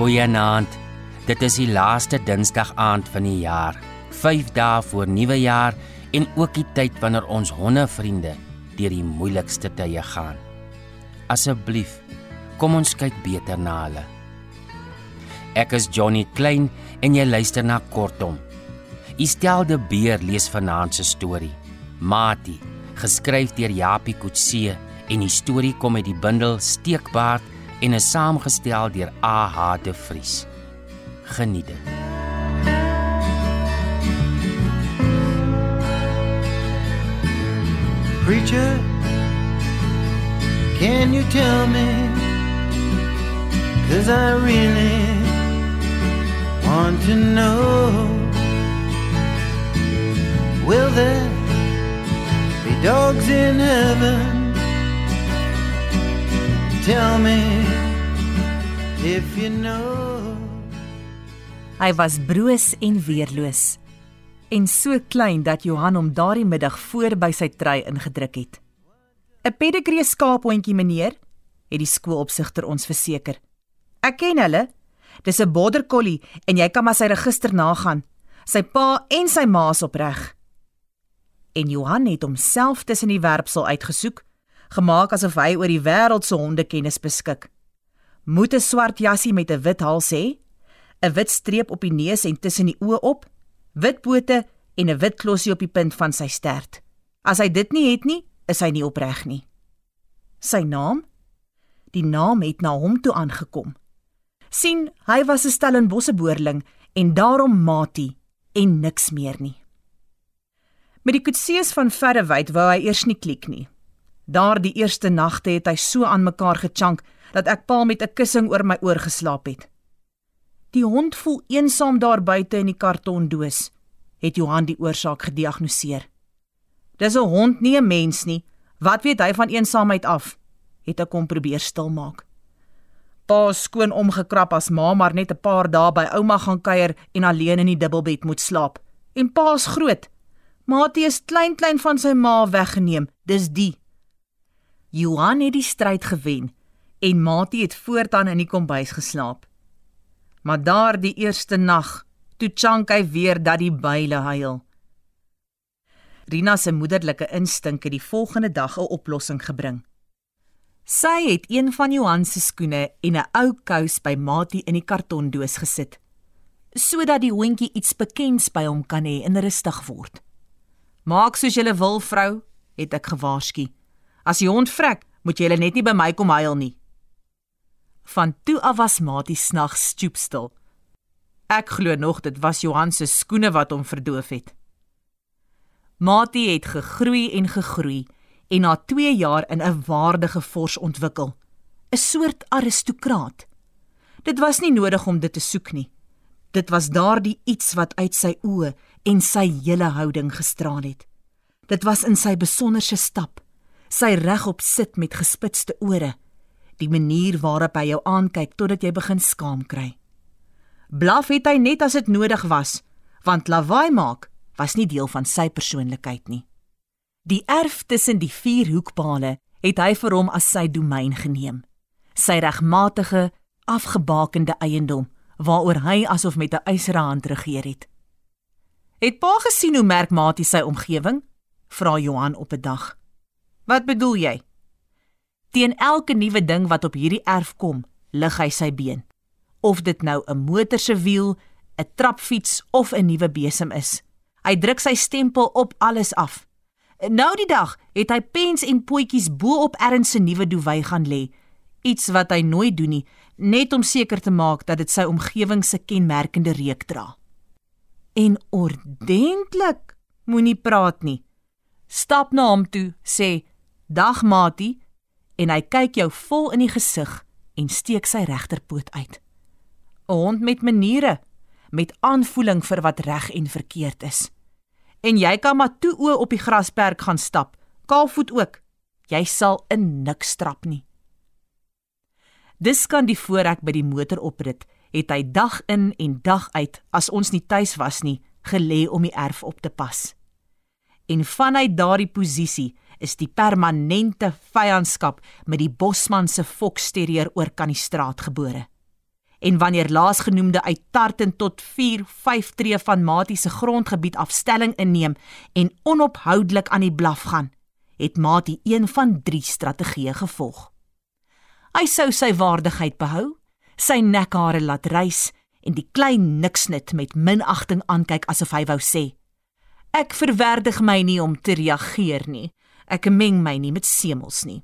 Goeienaand. Dit is die laaste Dinsdag aand van die jaar. 5 dae voor nuwe jaar en ook die tyd wanneer ons hondevriende deur die moeilikste tye gaan. Asseblief, kom ons kyk beter na hulle. Ek is Johnny Klein en jy luister na Kortom. Istelde Beer lees vanaand se storie. Mati, geskryf deur Japie Kutse en die storie kom uit die bundel Steekbaard en is saamgestel deur AH de Vries. Geniet dit. Preacher, can you tell me? Cause I really want to know. Will there be dogs in heaven? Tell me if you know. Hy was broos en weerloos en so klein dat Johan hom daardie middag voor by sy trei ingedruk het. 'n Pedigree skaaphondjie meneer, het die skoolopsigter ons verseker. Ek ken hulle. Dis 'n border collie en jy kan maar sy register nagaan. Sy pa en sy ma is opreg. En Johan het homself tussen die werpsel uitgesoek, gemaak asof hy oor die wêreld se honde kennis beskik. Moet 'n swart jassie met 'n wit hals hê, 'n wit streep op die neus en tussen die oë op wit pote en 'n wit klossie op die punt van sy stert. As hy dit nie het nie, is hy nie opreg nie. Sy naam? Die naam het na hom toe aangekom. sien, hy was 'n Stellenbosse boerling en daarom Mati en niks meer nie. Met die koetsees van Verrewyd wou hy eers nie klik nie. Daardie eerste nagte het hy so aan mekaar gechunk dat ek paal met 'n kussing oor my oor geslaap het. Die hond voel eensaam daar buite in die kartondoos, het Johan die oorsaak gediagnoseer. Dis 'n hond, nie 'n mens nie. Wat weet hy van eensaamheid af? Het ek hom probeer stilmaak. Pa skoon omgekrap as ma maar net 'n paar dae by ouma gaan kuier en alleen in die dubbelbed moet slaap. En pa's groot. Matie is klein klein van sy ma weggeneem. Dis die. Johan het die stryd gewen en Matie het voortaan in die kombuis geslaap. Maar daardie eerste nag, toe chank hy weer dat die byle huil. Rina se moederlike instink het die volgende dag 'n oplossing gebring. Sy het een van Johan se skoene en 'n ou kous by Matie in die kartondoos gesit, sodat die hondjie iets bekends by hom kan hê en rustig word. "Maak soos jy wil, vrou," het ek gewaarsku. "As die hond vrek, moet jy net nie by my kom huil nie." Van toe af was Matie snags stoepstil. Ek glo nog dit was Johan se skoene wat hom verdoof het. Matie het gegroei en gegroei en na 2 jaar in 'n waardige vors ontwikkel, 'n soort aristokraat. Dit was nie nodig om dit te soek nie. Dit was daardie iets wat uit sy oë en sy hele houding gestraal het. Dit was in sy besonderse stap, sy regop sit met gespitste ore, die manier waarop hy jou aankyk totdat jy begin skaam kry. Blaf het hy net as dit nodig was, want lawaai maak was nie deel van sy persoonlikheid nie. Die erf tussen die vier hoekpale het hy vir hom as sy domein geneem. Sy regmatige, afgebakende eiendom waaroor hy asof met 'n ysere hand regeer het. Het pa gesien hoe merkmatig sy omgewing? vra Johan op 'n dag. Wat bedoel jy? Teen elke nuwe ding wat op hierdie erf kom, lig hy sy been. Of dit nou 'n motor se wiel, 'n trapfiets of 'n nuwe besem is. Hy druk sy stempel op alles af. Nou die dag het hy pens en potjies bo op erns se nuwe duwy gaan lê. Iets wat hy nooit doen nie, net om seker te maak dat dit sy omgewing se kenmerkende reuk dra. En ordentlik, moenie praat nie. Stap na hom toe, sê: "Dag Matie," en hy kyk jou vol in die gesig en steek sy regterpoot uit. 'n Hond met maniere, met aanvoeling vir wat reg en verkeerd is. En jy kan maar toe o op die grasperk gaan stap, kaalvoet ook. Jy sal in niks trap nie. Dis kan die voorrek by die motoroprit het hy dag in en dag uit as ons nie tuis was nie, gelê om die erf op te pas. En vanuit daardie posisie is die permanente vyandskap met die bosman se foksterrier oor kan die straat gebore. en wanneer laasgenoemde uit Tartan tot 4-5 tree van Mati se grondgebied afstelling inneem en onophoudelik aan die blaf gaan, het Mati een van drie strategieë gevolg. Hy sou sy waardigheid behou, sy nekhare laat rys en die klein niksnit met minagting aankyk asof hy wou sê: "Ek verwerdig my nie om te reageer nie. Ek meng my nie met semels nie."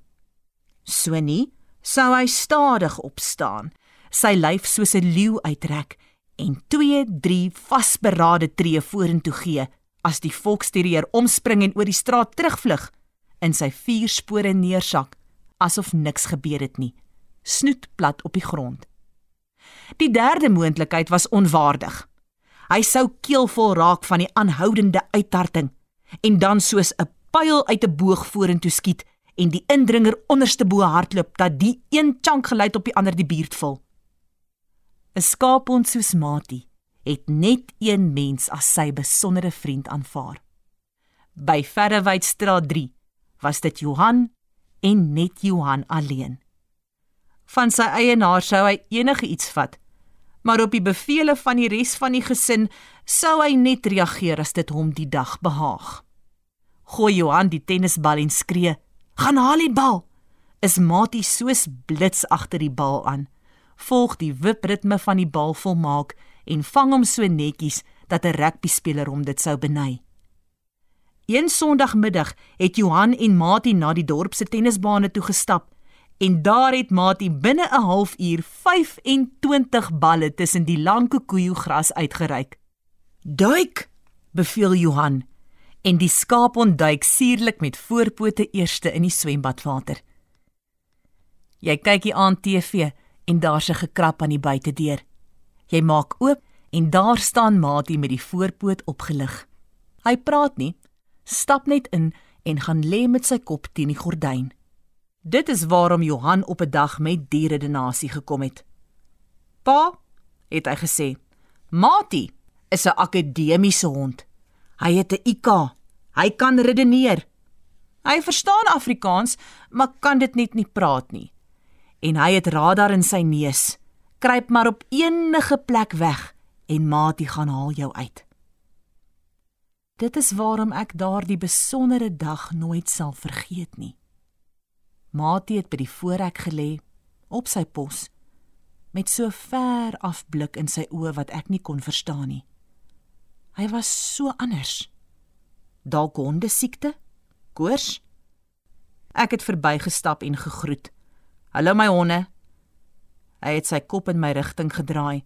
So nie, sou hy stadig opstaan sy lyf soos 'n leeu uitrek en 2-3 vasberade tree vorentoe gee as die volksterrier omspring en oor die straat terugvlug in sy vier spore neersak asof niks gebeur het nie snoet plat op die grond die derde moontlikheid was onwaardig hy sou keelvol raak van die aanhoudende uittarting en dan soos 'n pyl uit 'n boog vorentoe skiet en die indringer onderste bo hardloop dat die een chunk geluid op die ander die buurt vul 'n skaaphond soos Mati het net een mens as sy besondere vriend aanvaar. By Verrewydstraat 3 was dit Johan en net Johan alleen. Van sy eienaar sou hy enige iets vat, maar op die bevele van die res van die gesin sou hy net reageer as dit hom die dag behaag. Gooi Johan die tennisbal en skree: "Gaan haal die bal!" Is Mati soos blits agter die bal aan volg die wipritme van die bal volmaak en vang hom so netjies dat 'n rugbyspeler hom dit sou beny. Een Sondagmiddag het Johan en Mati na die dorp se tennisbane toe gestap en daar het Mati binne 'n halfuur 25 balle tussen die lang kokoejo gras uitgereik. "Duik!" beveel Johan en die skaap ontduik suurlik met voorpote eerste in die swembadwater. Jy kyk hier aan TV en daar's 'n gekrap aan die buitedeur. Jy maak oop en daar staan Matie met die voorpoot opgelig. Hy praat nie, stap net in en gaan lê met sy kop teen die gordyn. Dit is waarom Johan op 'n dag met dieredenasie gekom het. "Pa," het hy gesê, "Matie is 'n akademiese hond. Hy het 'n IQ. Hy kan redeneer. Hy verstaan Afrikaans, maar kan dit net nie praat nie en hy het radar in sy neus. Kruip maar op enige plek weg en Matie gaan haal jou uit. Dit is waarom ek daardie besondere dag nooit sal vergeet nie. Matie het by die voorrek gelê op sy pos met so ver af blik in sy oë wat ek nie kon verstaan nie. Hy was so anders. Dalk honde siekte? Koors? Ek het verbygestap en gegroet. Hallo my honde. Hy het sy kop in my rigting gedraai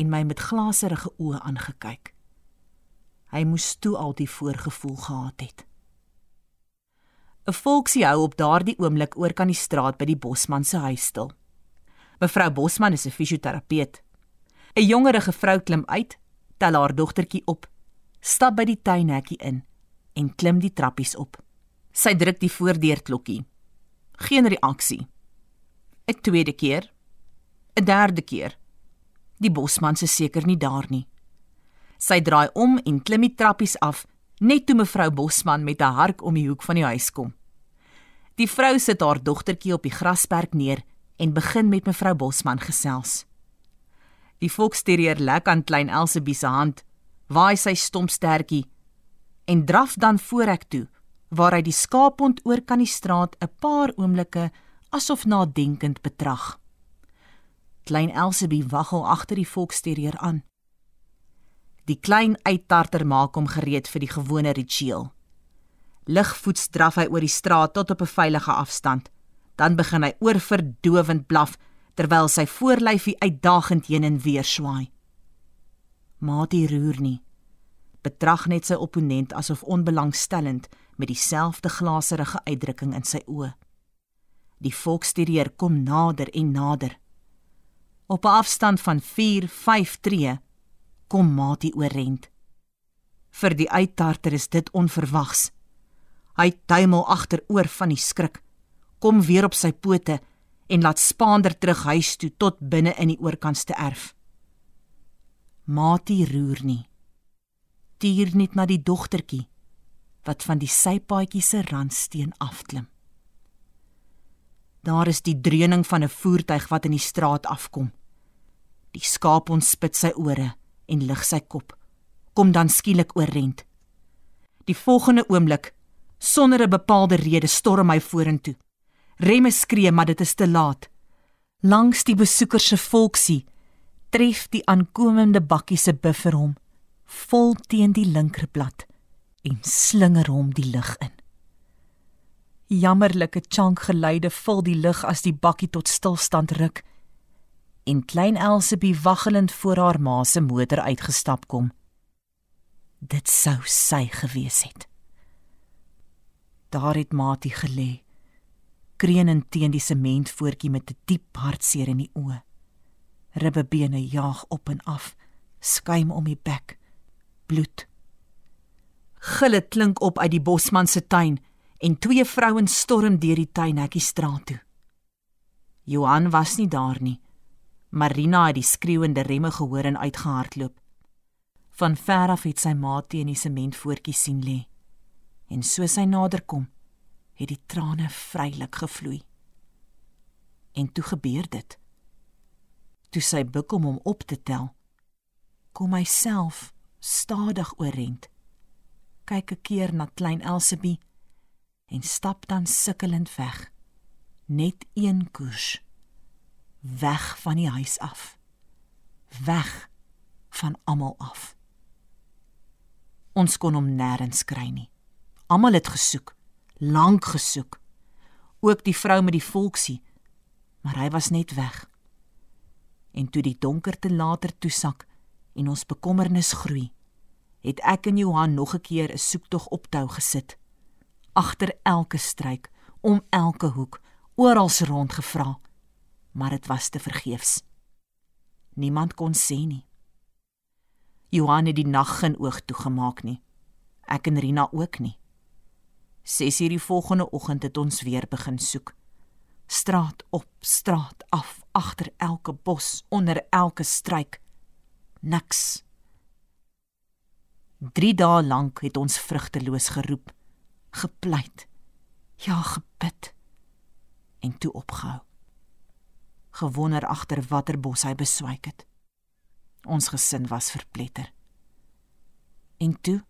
en my met glaserige oë aangekyk. Hy moes toe al die voorgevoel gehad het. 'n Volksie hou op daardie oomblik oor kan die straat by die Bosman se huis stil. Mevrou Bosman is 'n fisioterapeut. 'n Jongerige vrou klim uit, tel haar dogtertjie op, stap by die tuinhekkie in en klim die trappies op. Sy druk die voordeurklokkie. Geen reaksie. 'n tweede keer, 'n derde keer. Die bosman se seker nie daar nie. Sy draai om en klim die trappies af, net toe mevrou Bosman met 'n hark om die hoek van die huis kom. Die vrou sit haar dogtertjie op die grasperk neer en begin met mevrou Bosman gesels. Die volksterrier lek aan klein Elsabie se hand, waai sy stompstertjie en draf dan voorek toe waar hy die skaaphond oor kan die straat 'n paar oomblikke asof nadenkend betrag. Klein Elsabie waggel agter die volksterrier aan. Die klein uittarter maak hom gereed vir die gewone ritueel. Ligvoets draf hy oor die straat tot op 'n veilige afstand. Dan begin hy oorverdowend blaf terwyl sy voorlyfie uitdagend heen en weer swaai. Maatie roer nie. Betrag net sy opponent asof onbelangstellend met dieselfde glaserige uitdrukking in sy oë. Die volksterrier kom nader en nader. Op 'n afstand van 4-5 tree kom Matie oorrent. Vir die uittarter is dit onverwags. Hy tuimel agteroor van die skrik, kom weer op sy pote en laat spaander terug huis toe tot binne in die oorkantste erf. Matie roer nie. Tier net na die dogtertjie wat van die sypaadjie se randsteen afklim. Daar is die dreuning van 'n voertuig wat in die straat afkom. Die skaap ontspit sy ore en lig sy kop. Kom dan skielik oorrent. Die volgende oomblik, sonder 'n bepaalde rede, storm hy vorentoe. Remme skree, maar dit is te laat. Langs die besoeker se volksie tref die aankomende bakkie se buffer hom vol teen die linkerblad en slinger hom die lug in. Jammerlike chankgeluide vul die lug as die bakkie tot stilstand ruk en klein Elsabie waggelend voor haar ma se motor uitgestap kom. Dit sou sy gewees het. Daar het Matie gelê, kreunend teen die sementvoortjie met 'n die diep hartseer in die oë. Ribbebene jaag op en af, skuim om die bek, bloed. Gille klink op uit die bosman se tuin en twee vrouens storm deur die tuinhekkie straat toe. Johan was nie daar nie. Marina het die skreeuende remme gehoor en uitgehardloop. Van ver af het sy ma teen die sementvoortjie sien lê. En soos hy naderkom, het die trane vrylik gevloei. En toe gebeur dit. Toe sy buik om hom op te tel, kom hy self stadig oorent. Kyk 'n keer na klein Elsabie en stap dan sukkelend weg. Net een koers. Weg van die huis af. Weg van almal af. Ons kon hom nêrens kry nie. Almal het gesoek, lank gesoek. Ook die vrou met die volksie, maar hy was net weg. En toe die donkerte later toesak en ons bekommernis groei, het ek en Johan nog 'n keer 'n soektog optou gesit agter elke struik, om elke hoek, oral rond gevra, maar dit was te vergeefs. Niemand kon sê nie. Johan het die nag geen oog toegemaak nie. Ek en Rina ook nie. 6:00 die volgende oggend het ons weer begin soek. Straat op, straat af, agter elke bos, onder elke struik. Niks. 3 dae lank het ons vrugteloos geroep gepleit. Ja, gebid en toe opgehou. Gewonder agter watter bos hy beswyk het. Ons gesin was verpletter. En toe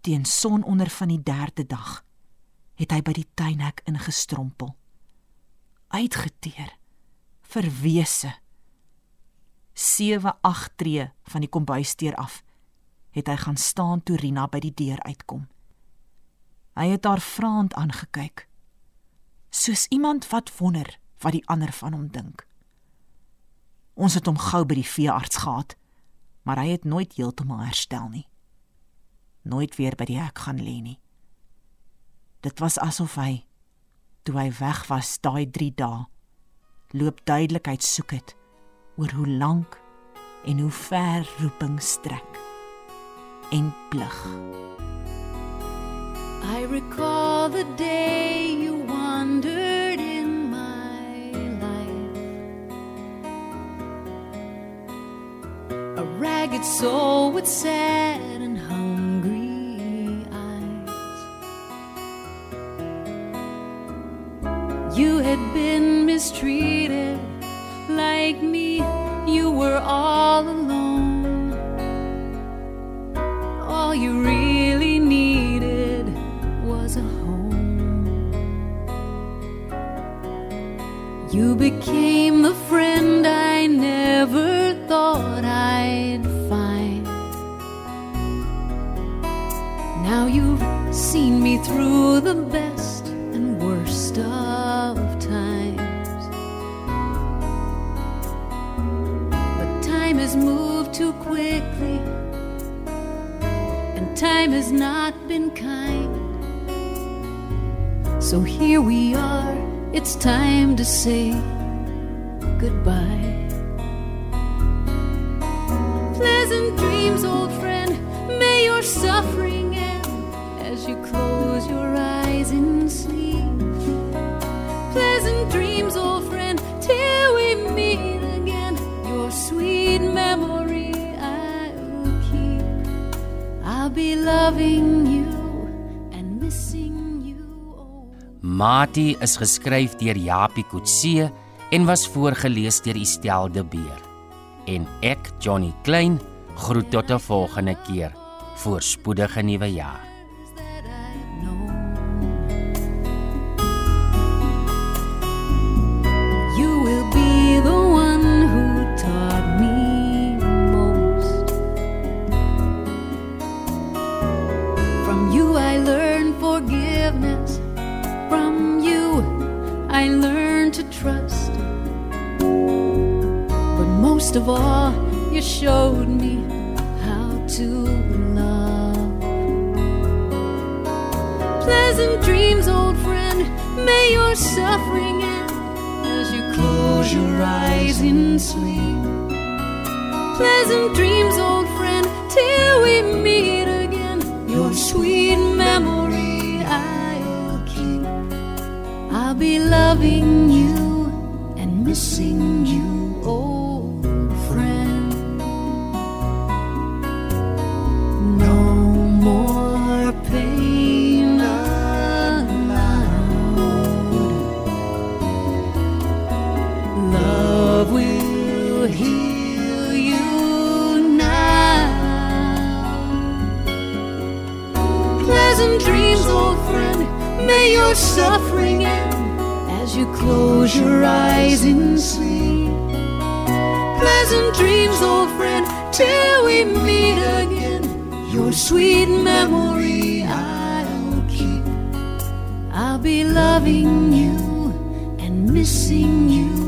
teen sononder van die derde dag het hy by die tuinhek ingestrompel. Uitgeteer, verwese. 7-8 tree van die kombuisdeur af het hy gaan staan toe Rina by die deur uitkom. Hy het haar vraend aangekyk. Soos iemand wat wonder wat die ander van hom dink. Ons het hom gou by die veearts gehad, maar hy het nooit heeltemal herstel nie. Nooit weer by die hek gaan lê nie. Dit was asof hy toe hy weg was daai 3 dae loop duidelikheid soek het oor hoe lank en hoe ver roeping strek en plig. I recall the day you wandered in my life. A ragged soul with sad been mistreated like me, you were all alone. All you really needed was a home. You became the friend I never thought I'd find. Now you've seen me through the best time has not been kind. So here we are, it's time to say goodbye. Pleasant dreams, old friend, may your suffering end as you close your eyes in sleep. Pleasant dreams, old friend, till we meet be loving you and missing you. Oh. Mati is geskryf deur Japie Kutse en was voorgeles deur Estel de Beer. En ek, Johnny Klein, groet tot 'n volgende keer. Voorspoedige nuwe jaar. Most of all, you showed me how to love. Pleasant dreams, old friend. May your suffering end as you close your eyes in sleep. Pleasant dreams, old friend, till we meet again. Your sweet memory I'll keep. I'll be loving you and missing you, I'll be loving you and missing you,